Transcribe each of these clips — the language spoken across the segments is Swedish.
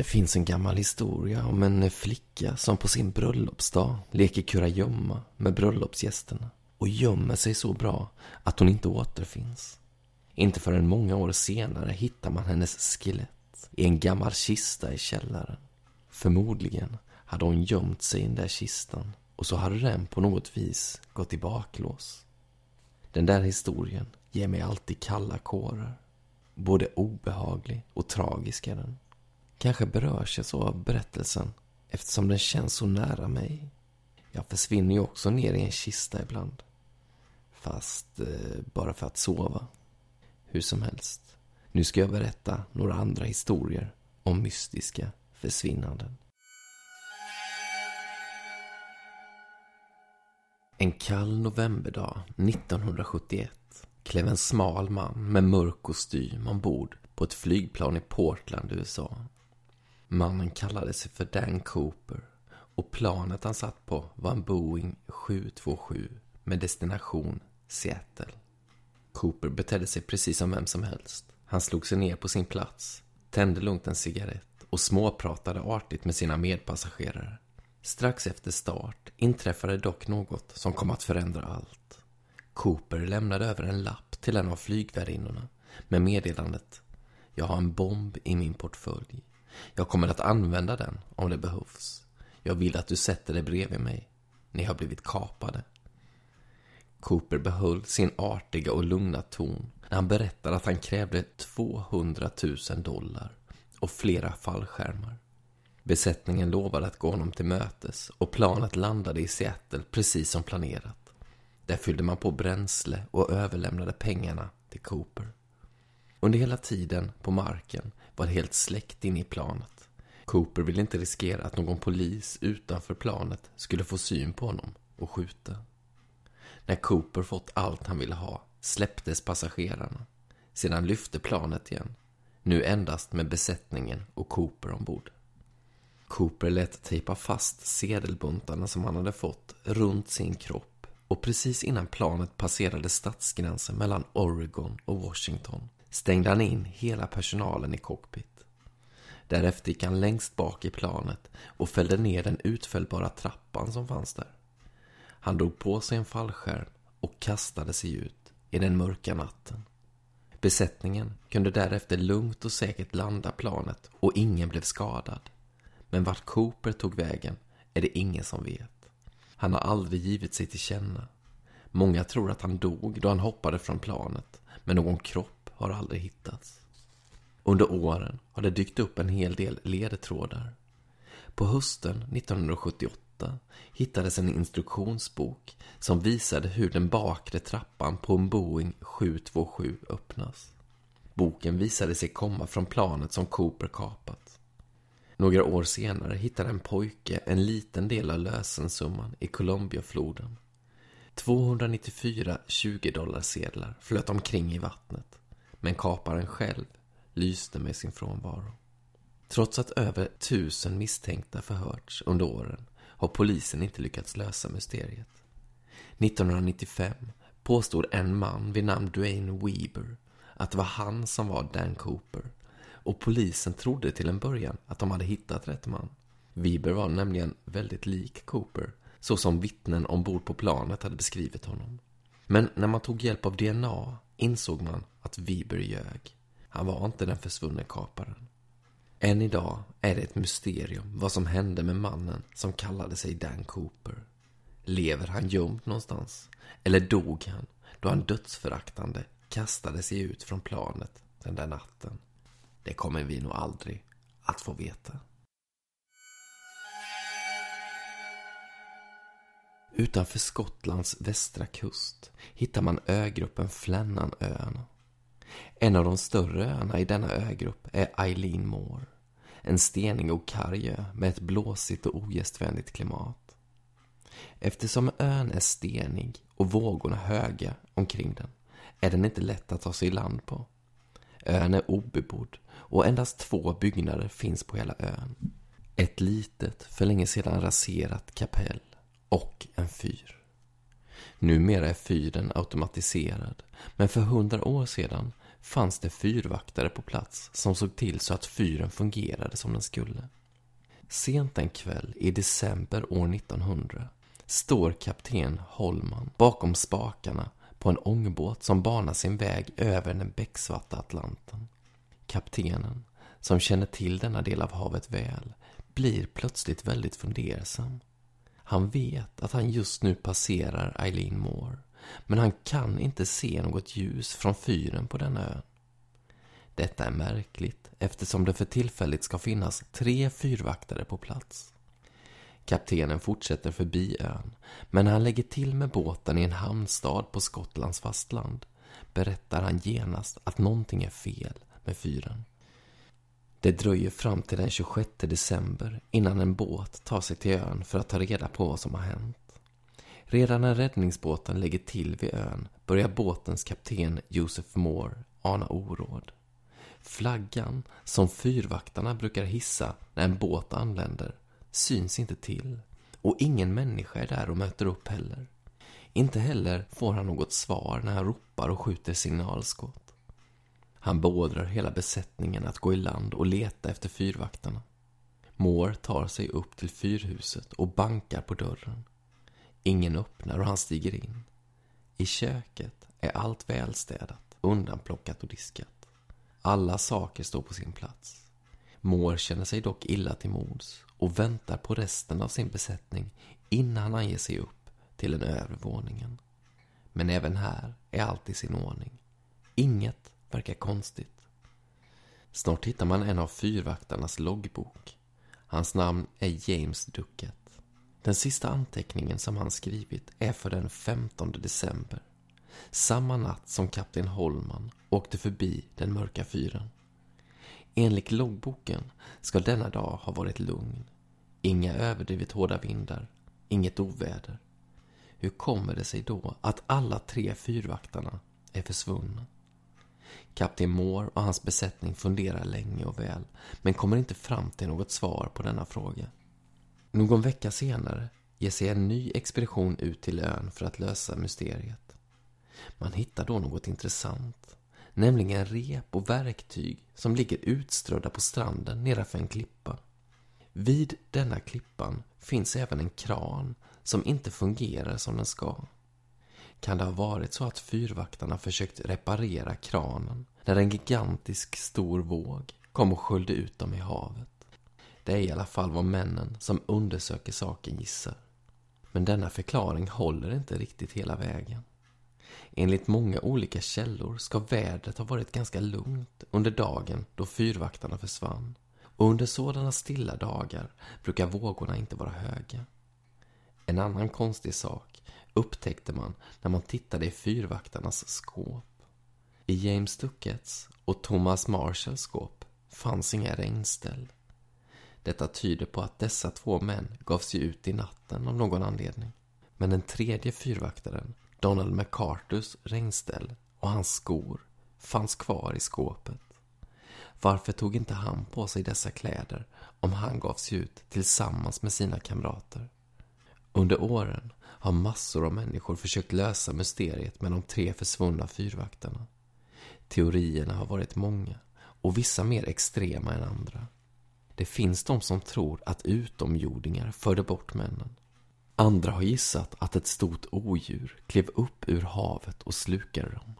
Det finns en gammal historia om en flicka som på sin bröllopsdag leker kurragömma med bröllopsgästerna och gömmer sig så bra att hon inte återfinns. Inte förrän många år senare hittar man hennes skelett i en gammal kista i källaren. Förmodligen hade hon gömt sig i den där kistan och så hade den på något vis gått i baklås. Den där historien ger mig alltid kalla kårar. Både obehaglig och tragisk är den. Kanske berörs jag så av berättelsen eftersom den känns så nära mig. Jag försvinner ju också ner i en kista ibland. Fast eh, bara för att sova. Hur som helst. Nu ska jag berätta några andra historier om mystiska försvinnanden. En kall novemberdag 1971 klev en smal man med mörk kostym ombord på ett flygplan i Portland, USA. Mannen kallade sig för Dan Cooper och planet han satt på var en Boeing 727 med destination Seattle. Cooper betedde sig precis som vem som helst. Han slog sig ner på sin plats, tände lugnt en cigarett och småpratade artigt med sina medpassagerare. Strax efter start inträffade dock något som kom att förändra allt. Cooper lämnade över en lapp till en av flygvärdinnorna med meddelandet Jag har en bomb i min portfölj. Jag kommer att använda den om det behövs. Jag vill att du sätter dig bredvid mig. Ni har blivit kapade. Cooper behöll sin artiga och lugna ton när han berättade att han krävde 200 000 dollar och flera fallskärmar. Besättningen lovade att gå honom till mötes och planet landade i Seattle precis som planerat. Där fyllde man på bränsle och överlämnade pengarna till Cooper. Under hela tiden på marken var helt släckt inne i planet. Cooper ville inte riskera att någon polis utanför planet skulle få syn på honom och skjuta. När Cooper fått allt han ville ha släpptes passagerarna. Sedan lyfte planet igen. Nu endast med besättningen och Cooper ombord. Cooper lät tejpa fast sedelbuntarna som han hade fått runt sin kropp och precis innan planet passerade stadsgränsen mellan Oregon och Washington stängde han in hela personalen i cockpit. Därefter gick han längst bak i planet och fällde ner den utfällbara trappan som fanns där. Han drog på sig en fallskärm och kastade sig ut i den mörka natten. Besättningen kunde därefter lugnt och säkert landa planet och ingen blev skadad. Men vart Cooper tog vägen är det ingen som vet. Han har aldrig givit sig till känna. Många tror att han dog då han hoppade från planet, men någon kropp har aldrig hittats. Under åren har det dykt upp en hel del ledtrådar. På hösten 1978 hittades en instruktionsbok som visade hur den bakre trappan på en Boeing 727 öppnas. Boken visade sig komma från planet som Cooper kapat. Några år senare hittade en pojke en liten del av lösensumman i Columbiafloden. 294 20-dollarsedlar flöt omkring i vattnet, men kaparen själv lyste med sin frånvaro. Trots att över tusen misstänkta förhörts under åren har polisen inte lyckats lösa mysteriet. 1995 påstod en man vid namn Dwayne Weber att det var han som var Dan Cooper och polisen trodde till en början att de hade hittat rätt man. Weber var nämligen väldigt lik Cooper, så som vittnen ombord på planet hade beskrivit honom. Men när man tog hjälp av DNA insåg man att Weber ljög. Han var inte den försvunne kaparen. Än idag är det ett mysterium vad som hände med mannen som kallade sig Dan Cooper. Lever han gömd någonstans? Eller dog han då han dödsföraktande kastade sig ut från planet den där natten? Det kommer vi nog aldrig att få veta. Utanför Skottlands västra kust hittar man ögruppen Flennanöarna. En av de större öarna i denna ögrupp är Eileen Moore. En stenig och karg ö med ett blåsigt och ogästvänligt klimat. Eftersom ön är stenig och vågorna höga omkring den är den inte lätt att ta sig i land på. Ön är obebodd och endast två byggnader finns på hela ön. Ett litet, för länge sedan raserat kapell och en fyr. Numera är fyren automatiserad, men för hundra år sedan fanns det fyrvaktare på plats som såg till så att fyren fungerade som den skulle. Sent en kväll i december år 1900 står kapten Holman bakom spakarna på en ångbåt som banar sin väg över den becksvarta Atlanten. Kaptenen, som känner till denna del av havet väl, blir plötsligt väldigt fundersam. Han vet att han just nu passerar Eileen Moore, men han kan inte se något ljus från fyren på denna ö. Detta är märkligt eftersom det för tillfället ska finnas tre fyrvaktare på plats. Kaptenen fortsätter förbi ön, men när han lägger till med båten i en hamnstad på Skottlands fastland berättar han genast att någonting är fel med fyren. Det dröjer fram till den 26 december innan en båt tar sig till ön för att ta reda på vad som har hänt. Redan när räddningsbåten lägger till vid ön börjar båtens kapten Joseph Moore ana oråd. Flaggan som fyrvaktarna brukar hissa när en båt anländer syns inte till och ingen människa är där och möter upp heller. Inte heller får han något svar när han ropar och skjuter signalskott. Han beordrar hela besättningen att gå i land och leta efter fyrvaktarna. Moore tar sig upp till fyrhuset och bankar på dörren. Ingen öppnar och han stiger in. I köket är allt välstädat, undanplockat och diskat. Alla saker står på sin plats. Moore känner sig dock illa till mods och väntar på resten av sin besättning innan han ger sig upp till den övre våningen. Men även här är allt i sin ordning. Inget verkar konstigt. Snart hittar man en av fyrvaktarnas loggbok. Hans namn är James Duckett. Den sista anteckningen som han skrivit är för den 15 december. Samma natt som kapten Holman åkte förbi den mörka fyren. Enligt loggboken ska denna dag ha varit lugn. Inga överdrivet hårda vindar, inget oväder. Hur kommer det sig då att alla tre fyrvaktarna är försvunna? Kapten Moore och hans besättning funderar länge och väl, men kommer inte fram till något svar på denna fråga. Någon vecka senare ger sig en ny expedition ut till ön för att lösa mysteriet. Man hittar då något intressant, nämligen rep och verktyg som ligger utströdda på stranden nedanför en klippa. Vid denna klippan finns även en kran som inte fungerar som den ska. Kan det ha varit så att fyrvaktarna försökt reparera kranen när en gigantisk stor våg kom och sköljde ut dem i havet? Det är i alla fall vad männen som undersöker saken gissar. Men denna förklaring håller inte riktigt hela vägen. Enligt många olika källor ska vädret ha varit ganska lugnt under dagen då fyrvaktarna försvann. Och under sådana stilla dagar brukar vågorna inte vara höga. En annan konstig sak upptäckte man när man tittade i fyrvaktarnas skåp. I James Duckets och Thomas Marshalls skåp fanns inga regnställ. Detta tyder på att dessa två män gav sig ut i natten av någon anledning. Men den tredje fyrvaktaren, Donald McCarthys regnställ och hans skor fanns kvar i skåpet. Varför tog inte han på sig dessa kläder om han gav sig ut tillsammans med sina kamrater? Under åren har massor av människor försökt lösa mysteriet med de tre försvunna fyrvaktarna. Teorierna har varit många och vissa mer extrema än andra. Det finns de som tror att utomjordingar förde bort männen. Andra har gissat att ett stort odjur klev upp ur havet och slukade dem.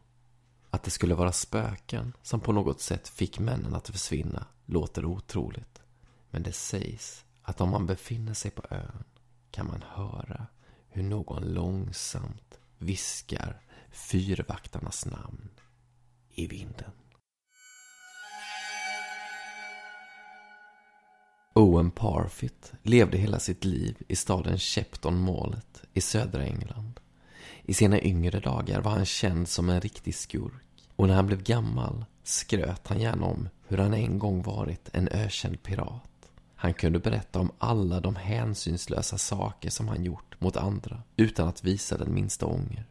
Att det skulle vara spöken som på något sätt fick männen att försvinna låter otroligt. Men det sägs att om man befinner sig på ön kan man höra hur någon långsamt viskar fyrvaktarnas namn i vinden. Owen Parfit levde hela sitt liv i staden Shepton Mallet i södra England. I sina yngre dagar var han känd som en riktig skurk och när han blev gammal skröt han gärna om hur han en gång varit en ökänd pirat. Han kunde berätta om alla de hänsynslösa saker som han gjort mot andra utan att visa den minsta ånger.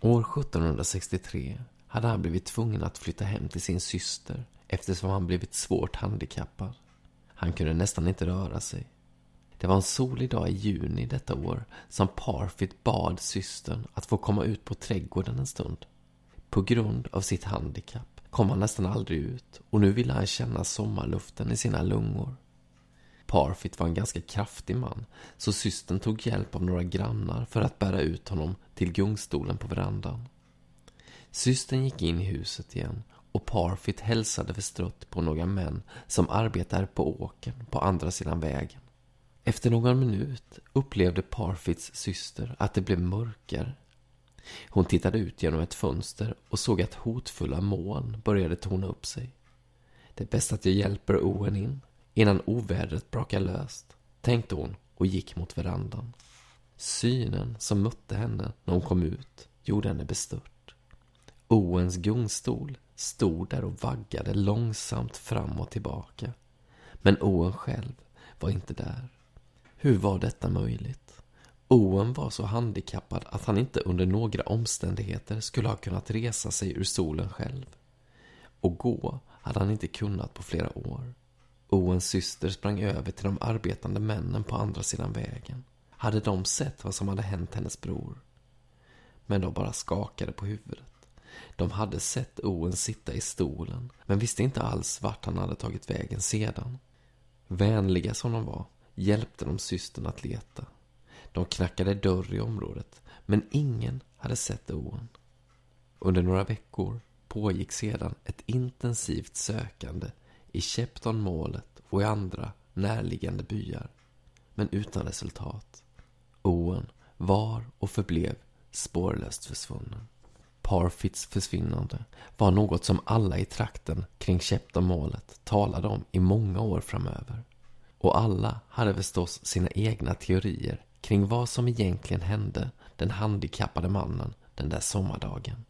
År 1763 hade han blivit tvungen att flytta hem till sin syster eftersom han blivit svårt handikappad. Han kunde nästan inte röra sig. Det var en solig dag i juni detta år som Parfit bad systern att få komma ut på trädgården en stund. På grund av sitt handikapp kom han nästan aldrig ut och nu ville han känna sommarluften i sina lungor. Parfit var en ganska kraftig man, så systern tog hjälp av några grannar för att bära ut honom till gungstolen på verandan. Systern gick in i huset igen och Parfit hälsade förstrött på några män som arbetade på åken på andra sidan vägen. Efter någon minut upplevde Parfits syster att det blev mörkare. Hon tittade ut genom ett fönster och såg att hotfulla moln började torna upp sig. Det är bäst att jag hjälper Owen in innan ovädret brakar löst, tänkte hon och gick mot verandan. Synen som mötte henne när hon kom ut gjorde henne bestört. Owens gungstol stod där och vaggade långsamt fram och tillbaka. Men Owen själv var inte där. Hur var detta möjligt? Owen var så handikappad att han inte under några omständigheter skulle ha kunnat resa sig ur solen själv. Och gå hade han inte kunnat på flera år. Owens syster sprang över till de arbetande männen på andra sidan vägen. Hade de sett vad som hade hänt hennes bror? Men de bara skakade på huvudet. De hade sett Owen sitta i stolen, men visste inte alls vart han hade tagit vägen sedan. Vänliga som de var hjälpte de systern att leta. De knackade dörr i området, men ingen hade sett Owen. Under några veckor pågick sedan ett intensivt sökande i Shepton-målet och i andra närliggande byar, men utan resultat. Owen var och förblev spårlöst försvunnen. Parfits försvinnande var något som alla i trakten kring Shepton-målet talade om i många år framöver. Och alla hade förstås sina egna teorier kring vad som egentligen hände den handikappade mannen den där sommardagen.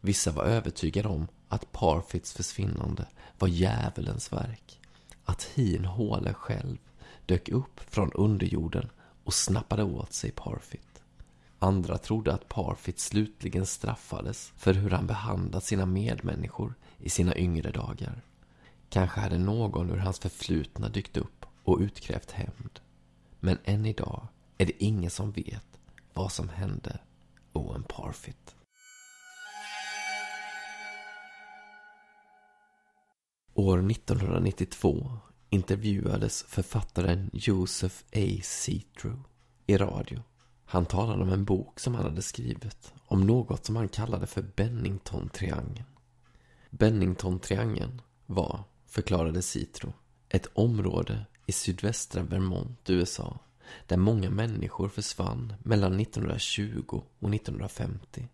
Vissa var övertygade om att Parfits försvinnande var djävulens verk. Att Hin Håle själv dök upp från underjorden och snappade åt sig Parfit. Andra trodde att Parfit slutligen straffades för hur han behandlat sina medmänniskor i sina yngre dagar. Kanske hade någon ur hans förflutna dykt upp och utkrävt hämnd. Men än idag är det ingen som vet vad som hände Owen Parfit. År 1992 intervjuades författaren Joseph A. Citro i radio. Han talade om en bok som han hade skrivit om något som han kallade för Bennington-triangeln. Bennington-triangeln var, förklarade Citro, ett område i sydvästra Vermont, USA, där många människor försvann mellan 1920 och 1950.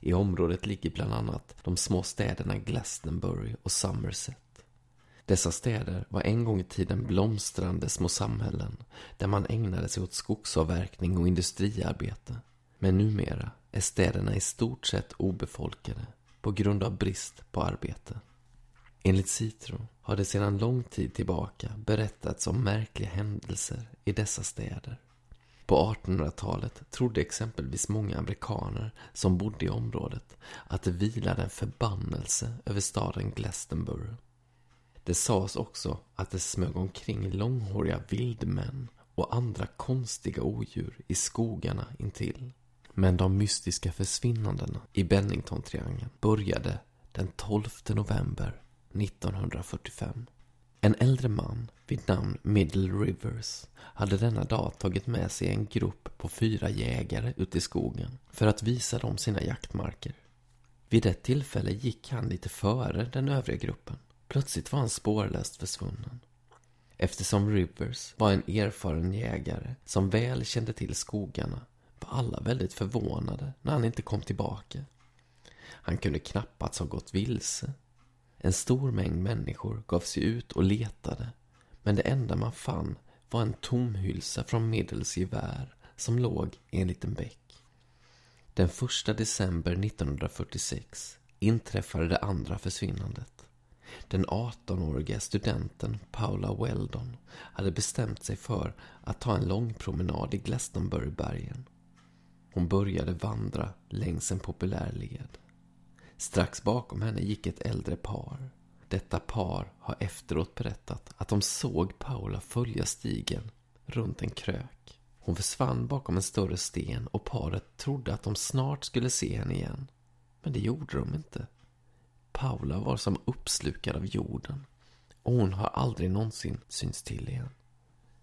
I området ligger bland annat de små städerna Glastonbury och Somerset. Dessa städer var en gång i tiden blomstrande små samhällen där man ägnade sig åt skogsavverkning och industriarbete. Men numera är städerna i stort sett obefolkade på grund av brist på arbete. Enligt Citro har det sedan lång tid tillbaka berättats om märkliga händelser i dessa städer. På 1800-talet trodde exempelvis många amerikaner som bodde i området att det vilade en förbannelse över staden Glastonbury. Det sades också att det smög omkring långhåriga vildmän och andra konstiga odjur i skogarna intill. Men de mystiska försvinnandena i Bennington-triangeln började den 12 november 1945. En äldre man vid namn Middle Rivers hade denna dag tagit med sig en grupp på fyra jägare ut i skogen för att visa dem sina jaktmarker. Vid ett tillfälle gick han lite före den övriga gruppen. Plötsligt var han spårlöst försvunnen. Eftersom Rivers var en erfaren jägare som väl kände till skogarna var alla väldigt förvånade när han inte kom tillbaka. Han kunde knappast ha gått vilse. En stor mängd människor gav sig ut och letade Men det enda man fann var en tomhylsa från Middles gevär som låg i en liten bäck. Den första december 1946 inträffade det andra försvinnandet. Den 18-åriga studenten Paula Weldon hade bestämt sig för att ta en lång promenad i Glastonburybergen. Hon började vandra längs en populär led. Strax bakom henne gick ett äldre par. Detta par har efteråt berättat att de såg Paula följa stigen runt en krök. Hon försvann bakom en större sten och paret trodde att de snart skulle se henne igen. Men det gjorde de inte. Paula var som uppslukad av jorden och hon har aldrig någonsin synts till igen.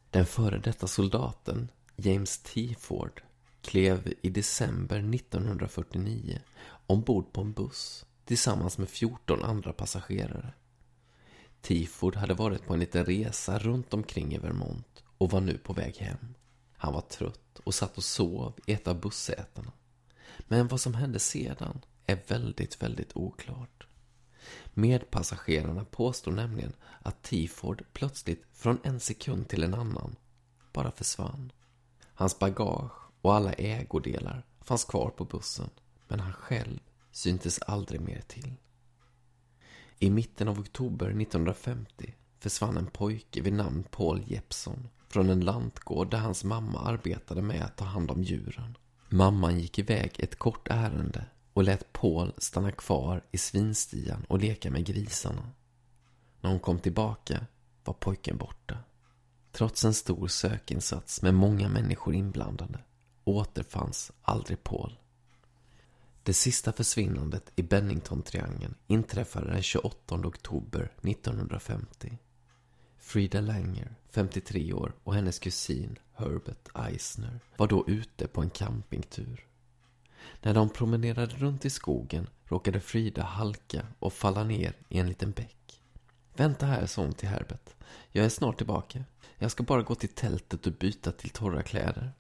Den före detta soldaten, James T. Ford, klev i december 1949 ombord på en buss tillsammans med 14 andra passagerare. Tiford hade varit på en liten resa runt omkring i Vermont och var nu på väg hem. Han var trött och satt och sov i ett av bussätena. Men vad som hände sedan är väldigt, väldigt oklart. Medpassagerarna påstår nämligen att Tiford plötsligt från en sekund till en annan bara försvann. Hans bagage och alla ägodelar fanns kvar på bussen, men han själv syntes aldrig mer till. I mitten av oktober 1950 försvann en pojke vid namn Paul Jeppsson från en lantgård där hans mamma arbetade med att ta hand om djuren. Mamman gick iväg ett kort ärende och lät Paul stanna kvar i svinstian och leka med grisarna. När hon kom tillbaka var pojken borta. Trots en stor sökinsats med många människor inblandade återfanns aldrig Paul. Det sista försvinnandet i Bennington-triangeln inträffade den 28 oktober 1950. Frida Langer, 53 år, och hennes kusin Herbert Eisner var då ute på en campingtur. När de promenerade runt i skogen råkade Frida halka och falla ner i en liten bäck. Vänta här, sa hon till Herbert. Jag är snart tillbaka. Jag ska bara gå till tältet och byta till torra kläder.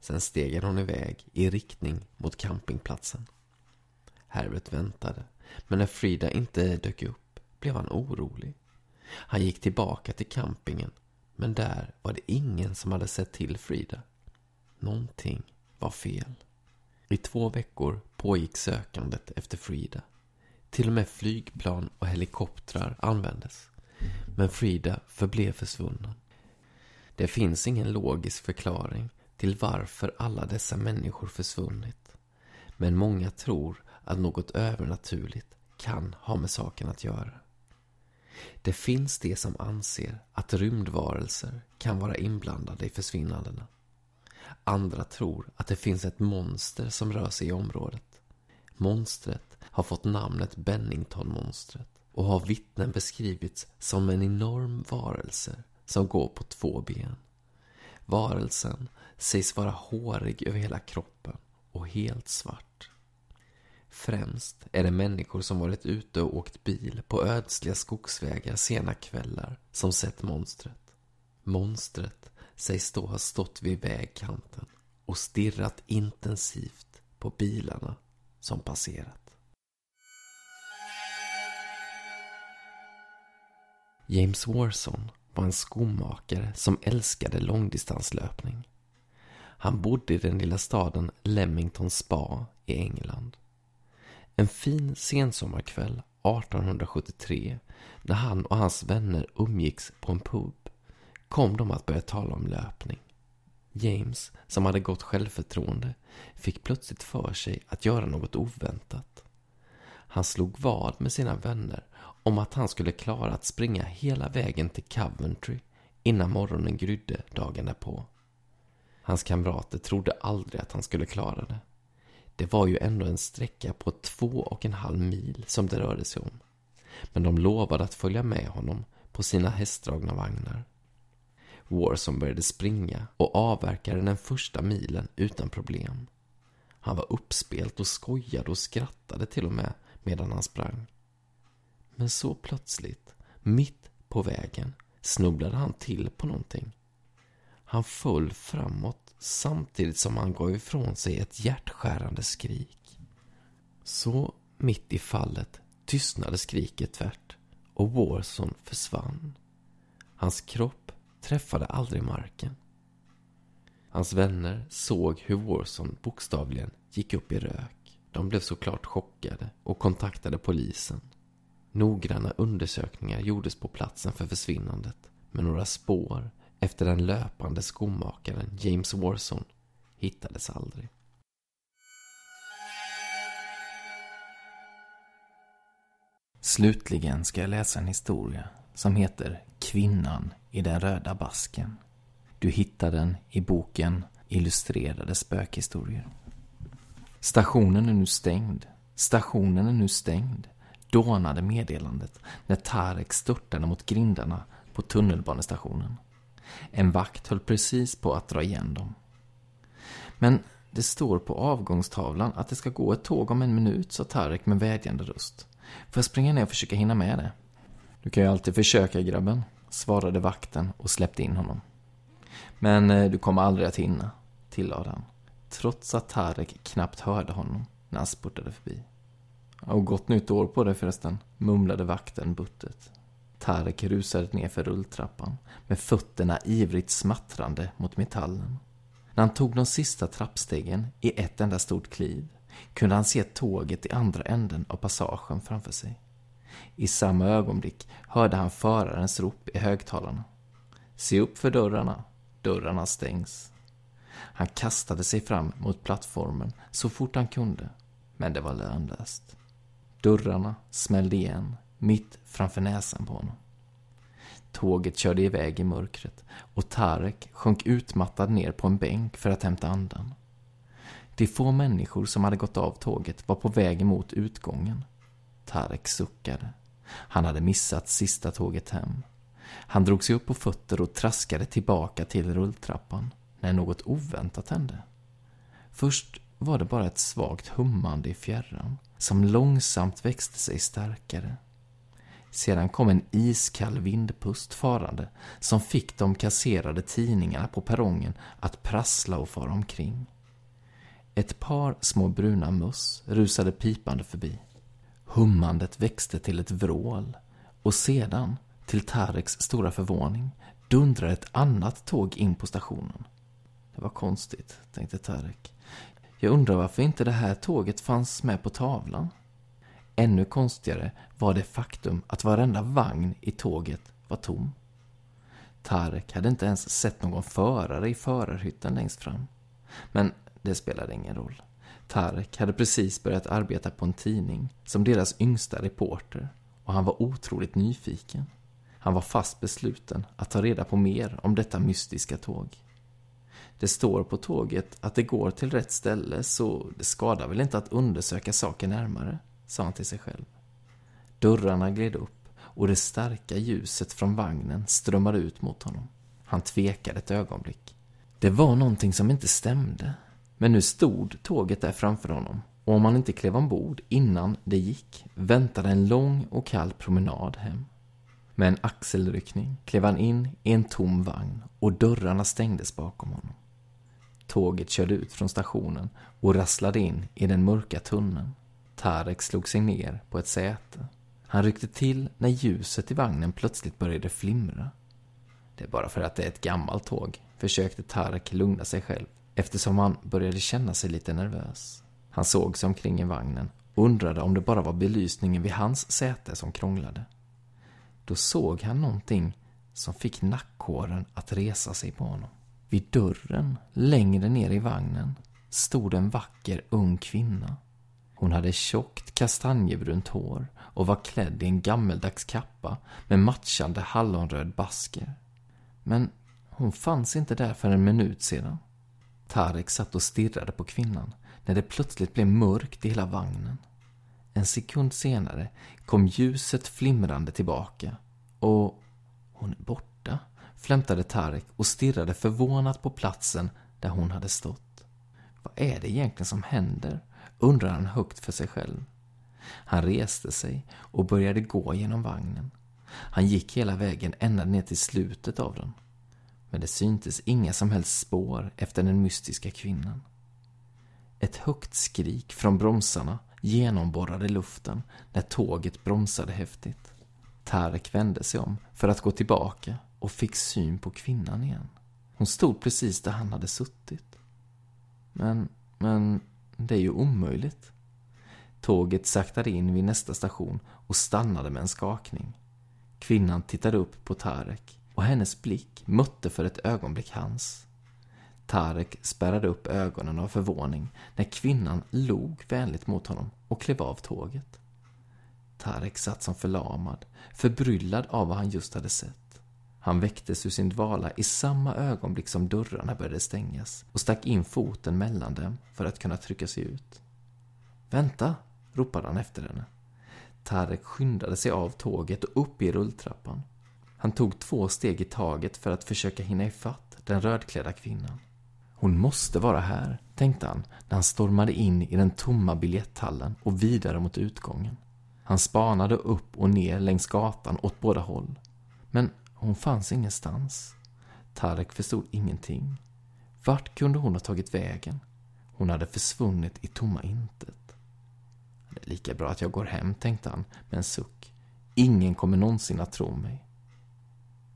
Sen steg hon iväg i riktning mot campingplatsen. Herbert väntade, men när Frida inte dök upp blev han orolig. Han gick tillbaka till campingen, men där var det ingen som hade sett till Frida. Någonting var fel. I två veckor pågick sökandet efter Frida. Till och med flygplan och helikoptrar användes. Men Frida förblev försvunnen. Det finns ingen logisk förklaring till varför alla dessa människor försvunnit. Men många tror att något övernaturligt kan ha med saken att göra. Det finns de som anser att rymdvarelser kan vara inblandade i försvinnandena. Andra tror att det finns ett monster som rör sig i området. Monstret har fått namnet Benningtonmonstret och har vittnen beskrivits som en enorm varelse som går på två ben. Varelsen sägs vara hårig över hela kroppen och helt svart. Främst är det människor som varit ute och åkt bil på ödsliga skogsvägar sena kvällar som sett monstret. Monstret sägs då ha stått vid vägkanten och stirrat intensivt på bilarna som passerat. James Warson var en skomakare som älskade långdistanslöpning. Han bodde i den lilla staden Leamington Spa i England. En fin sensommarkväll 1873 när han och hans vänner umgicks på en pub kom de att börja tala om löpning. James, som hade gott självförtroende, fick plötsligt för sig att göra något oväntat. Han slog vad med sina vänner om att han skulle klara att springa hela vägen till Coventry innan morgonen grydde dagen därpå. Hans kamrater trodde aldrig att han skulle klara det. Det var ju ändå en sträcka på två och en halv mil som det rörde sig om. Men de lovade att följa med honom på sina hästdragna vagnar. Warson började springa och avverkade den första milen utan problem. Han var uppspelt och skojade och skrattade till och med medan han sprang. Men så plötsligt, mitt på vägen, snubblade han till på någonting. Han föll framåt samtidigt som han gav ifrån sig ett hjärtskärande skrik. Så, mitt i fallet, tystnade skriket tvärt och Warson försvann. Hans kropp träffade aldrig marken. Hans vänner såg hur Warson bokstavligen gick upp i rök. De blev såklart chockade och kontaktade polisen. Noggranna undersökningar gjordes på platsen för försvinnandet, men några spår efter den löpande skomakaren James Warson hittades aldrig. Slutligen ska jag läsa en historia som heter Kvinnan i den röda basken. Du hittar den i boken Illustrerade spökhistorier. Stationen är nu stängd. Stationen är nu stängd. Dånade meddelandet när Tarek störtade mot grindarna på tunnelbanestationen. En vakt höll precis på att dra igen dem. Men det står på avgångstavlan att det ska gå ett tåg om en minut, sa Tarek med vädjande röst. Får jag springa ner och försöka hinna med det? Du kan ju alltid försöka, grabben, svarade vakten och släppte in honom. Men eh, du kommer aldrig att hinna, tillade han. Trots att Tarek knappt hörde honom när han spurtade förbi. Och gott nytt år på dig förresten, mumlade vakten buttet. Tarek rusade nerför rulltrappan med fötterna ivrigt smattrande mot metallen. När han tog de sista trappstegen i ett enda stort kliv kunde han se tåget i andra änden av passagen framför sig. I samma ögonblick hörde han förarens rop i högtalarna. Se upp för dörrarna, dörrarna stängs. Han kastade sig fram mot plattformen så fort han kunde, men det var lönlöst. Dörrarna smällde igen mitt framför näsan på honom. Tåget körde iväg i mörkret och Tarek sjönk utmattad ner på en bänk för att hämta andan. De få människor som hade gått av tåget var på väg emot utgången. Tarek suckade. Han hade missat sista tåget hem. Han drog sig upp på fötter och traskade tillbaka till rulltrappan när något oväntat hände. Först var det bara ett svagt hummande i fjärran som långsamt växte sig starkare. Sedan kom en iskall vindpust farande som fick de kasserade tidningarna på perrongen att prassla och fara omkring. Ett par små bruna möss rusade pipande förbi. Hummandet växte till ett vrål och sedan, till Tareks stora förvåning, dundrade ett annat tåg in på stationen. Det var konstigt, tänkte Tarek. Jag undrar varför inte det här tåget fanns med på tavlan. Ännu konstigare var det faktum att varenda vagn i tåget var tom. Tarek hade inte ens sett någon förare i förarhytten längst fram. Men det spelade ingen roll. Tarek hade precis börjat arbeta på en tidning som deras yngsta reporter och han var otroligt nyfiken. Han var fast besluten att ta reda på mer om detta mystiska tåg. Det står på tåget att det går till rätt ställe så det skadar väl inte att undersöka saken närmare, sa han till sig själv. Dörrarna gled upp och det starka ljuset från vagnen strömmade ut mot honom. Han tvekade ett ögonblick. Det var någonting som inte stämde. Men nu stod tåget där framför honom och om han inte klev ombord innan det gick väntade en lång och kall promenad hem. Med en axelryckning klev han in i en tom vagn och dörrarna stängdes bakom honom. Tåget körde ut från stationen och rasslade in i den mörka tunneln. Tarek slog sig ner på ett säte. Han ryckte till när ljuset i vagnen plötsligt började flimra. Det är bara för att det är ett gammalt tåg, försökte Tarek lugna sig själv eftersom han började känna sig lite nervös. Han såg sig omkring i vagnen och undrade om det bara var belysningen vid hans säte som krånglade. Då såg han någonting som fick nackhåren att resa sig på honom. Vid dörren, längre ner i vagnen, stod en vacker ung kvinna. Hon hade tjockt kastanjebrunt hår och var klädd i en gammeldags kappa med matchande hallonröd basker. Men hon fanns inte där för en minut sedan. Tarek satt och stirrade på kvinnan när det plötsligt blev mörkt i hela vagnen. En sekund senare kom ljuset flimrande tillbaka och hon är borta, flämtade Tarek och stirrade förvånat på platsen där hon hade stått. Vad är det egentligen som händer? Undrade han högt för sig själv. Han reste sig och började gå genom vagnen. Han gick hela vägen ända ner till slutet av den men det syntes inga som helst spår efter den mystiska kvinnan. Ett högt skrik från bromsarna genomborrade luften när tåget bromsade häftigt. Tarek vände sig om för att gå tillbaka, och fick syn på kvinnan igen. Hon stod precis där han hade suttit. Men, men, det är ju omöjligt. Tåget saktade in vid nästa station och stannade med en skakning. Kvinnan tittade upp på Tarek och hennes blick mötte för ett ögonblick hans. Tarek spärrade upp ögonen av förvåning när kvinnan log vänligt mot honom och klev av tåget. Tarek satt som förlamad, förbryllad av vad han just hade sett. Han väcktes ur sin dvala i samma ögonblick som dörrarna började stängas och stack in foten mellan dem för att kunna trycka sig ut. Vänta, ropade han efter henne. Tarek skyndade sig av tåget och upp i rulltrappan. Han tog två steg i taget för att försöka hinna ifatt den rödklädda kvinnan. Hon måste vara här, tänkte han när han stormade in i den tomma biljetthallen och vidare mot utgången. Han spanade upp och ner längs gatan åt båda håll. Men hon fanns ingenstans. Tarek förstod ingenting. Vart kunde hon ha tagit vägen? Hon hade försvunnit i tomma intet. Det är lika bra att jag går hem, tänkte han med en suck. Ingen kommer någonsin att tro mig.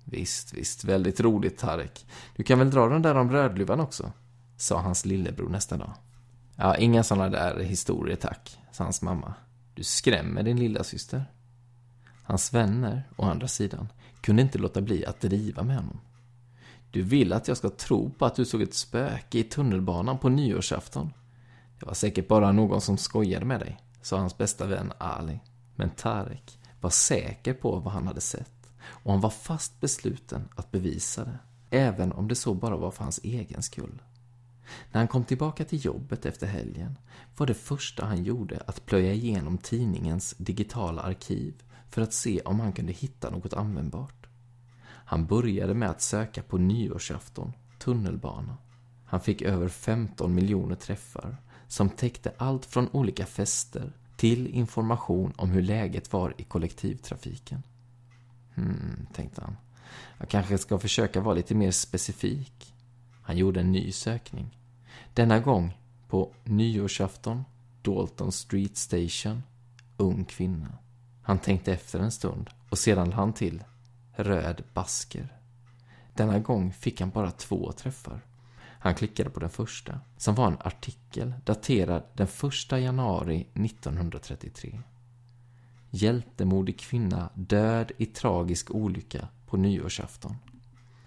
Visst, visst, väldigt roligt, Tarek. Du kan väl dra den där om Rödluvan också? Sa hans lillebror nästa dag. Ja, inga sådana där historier, tack, sa hans mamma. Du skrämmer din lilla syster. Hans vänner, å andra sidan, kunde inte låta bli att driva med honom. Du vill att jag ska tro på att du såg ett spöke i tunnelbanan på nyårsafton. Det var säkert bara någon som skojade med dig, sa hans bästa vän Ali. Men Tarek var säker på vad han hade sett och han var fast besluten att bevisa det, även om det så bara var för hans egen skull. När han kom tillbaka till jobbet efter helgen var det första han gjorde att plöja igenom tidningens digitala arkiv för att se om han kunde hitta något användbart. Han började med att söka på nyårsafton, tunnelbana. Han fick över 15 miljoner träffar som täckte allt från olika fester till information om hur läget var i kollektivtrafiken. Hmm, tänkte han. Jag kanske ska försöka vara lite mer specifik. Han gjorde en ny sökning. Denna gång på nyårsafton, Dalton Street Station, ung kvinna. Han tänkte efter en stund och sedan lade han till röd basker. Denna gång fick han bara två träffar. Han klickade på den första, som var en artikel daterad den 1 januari 1933. Hjältemodig kvinna död i tragisk olycka på nyårsafton.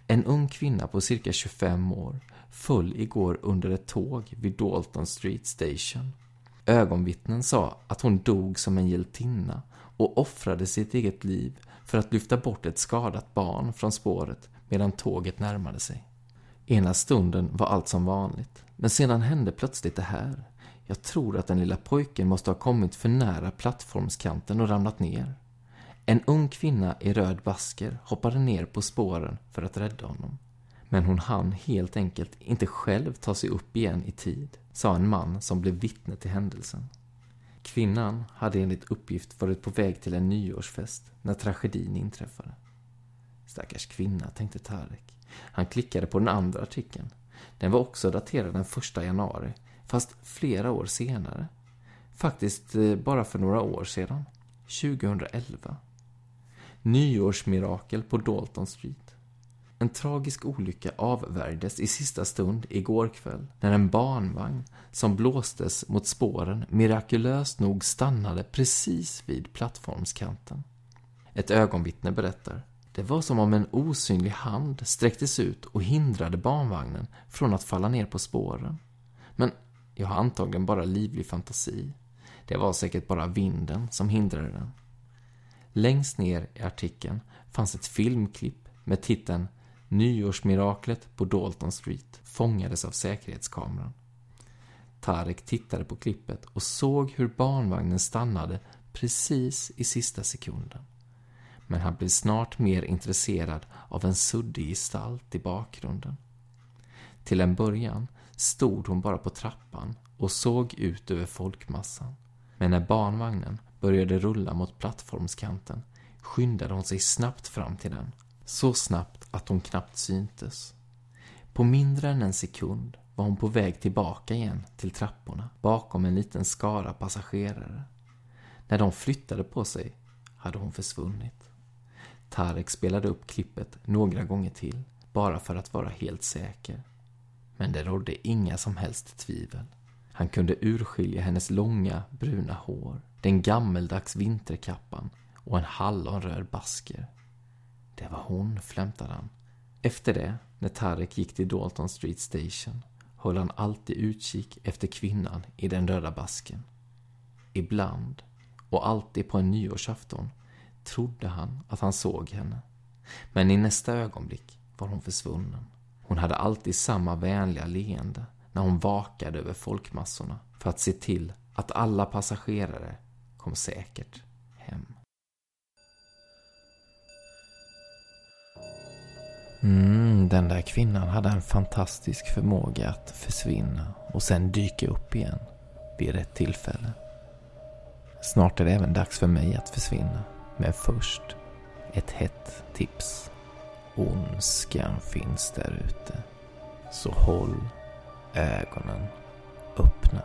En ung kvinna på cirka 25 år föll igår under ett tåg vid Dalton Street Station. Ögonvittnen sa att hon dog som en hjältinna och offrade sitt eget liv för att lyfta bort ett skadat barn från spåret medan tåget närmade sig. Ena stunden var allt som vanligt, men sedan hände plötsligt det här. Jag tror att den lilla pojken måste ha kommit för nära plattformskanten och ramlat ner. En ung kvinna i röd basker hoppade ner på spåren för att rädda honom. Men hon hann helt enkelt inte själv ta sig upp igen i tid, sa en man som blev vittne till händelsen. Kvinnan hade enligt uppgift varit på väg till en nyårsfest när tragedin inträffade. Stackars kvinna, tänkte Tarek. Han klickade på den andra artikeln. Den var också daterad den 1 januari, fast flera år senare. Faktiskt eh, bara för några år sedan. 2011. Nyårsmirakel på Dalton Street. En tragisk olycka avvärjdes i sista stund igår kväll när en barnvagn som blåstes mot spåren mirakulöst nog stannade precis vid plattformskanten. Ett ögonvittne berättar. Det var som om en osynlig hand sträcktes ut och hindrade barnvagnen från att falla ner på spåren. Men jag har antagligen bara livlig fantasi. Det var säkert bara vinden som hindrade den. Längst ner i artikeln fanns ett filmklipp med titeln Nyårsmiraklet på Dalton Street fångades av säkerhetskameran. Tarek tittade på klippet och såg hur barnvagnen stannade precis i sista sekunden. Men han blev snart mer intresserad av en suddig gestalt i bakgrunden. Till en början stod hon bara på trappan och såg ut över folkmassan. Men när barnvagnen började rulla mot plattformskanten skyndade hon sig snabbt fram till den. Så snabbt att hon knappt syntes. På mindre än en sekund var hon på väg tillbaka igen till trapporna bakom en liten skara passagerare. När de flyttade på sig hade hon försvunnit. Tarek spelade upp klippet några gånger till, bara för att vara helt säker. Men det rådde inga som helst tvivel. Han kunde urskilja hennes långa, bruna hår, den gammeldags vinterkappan och en hallonröd basker. Det var hon, flämtade han. Efter det, när Tarek gick till Dalton Street Station, höll han alltid utkik efter kvinnan i den röda basken. Ibland, och alltid på en nyårsafton, trodde han att han såg henne. Men i nästa ögonblick var hon försvunnen. Hon hade alltid samma vänliga leende när hon vakade över folkmassorna för att se till att alla passagerare kom säkert hem. Mm, den där kvinnan hade en fantastisk förmåga att försvinna och sen dyka upp igen vid rätt tillfälle. Snart är det även dags för mig att försvinna. Men först ett hett tips. Ondskan finns där ute. Så håll ögonen öppna.